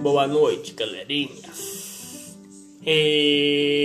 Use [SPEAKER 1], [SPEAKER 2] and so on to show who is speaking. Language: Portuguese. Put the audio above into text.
[SPEAKER 1] Boa noite, galerinha. E...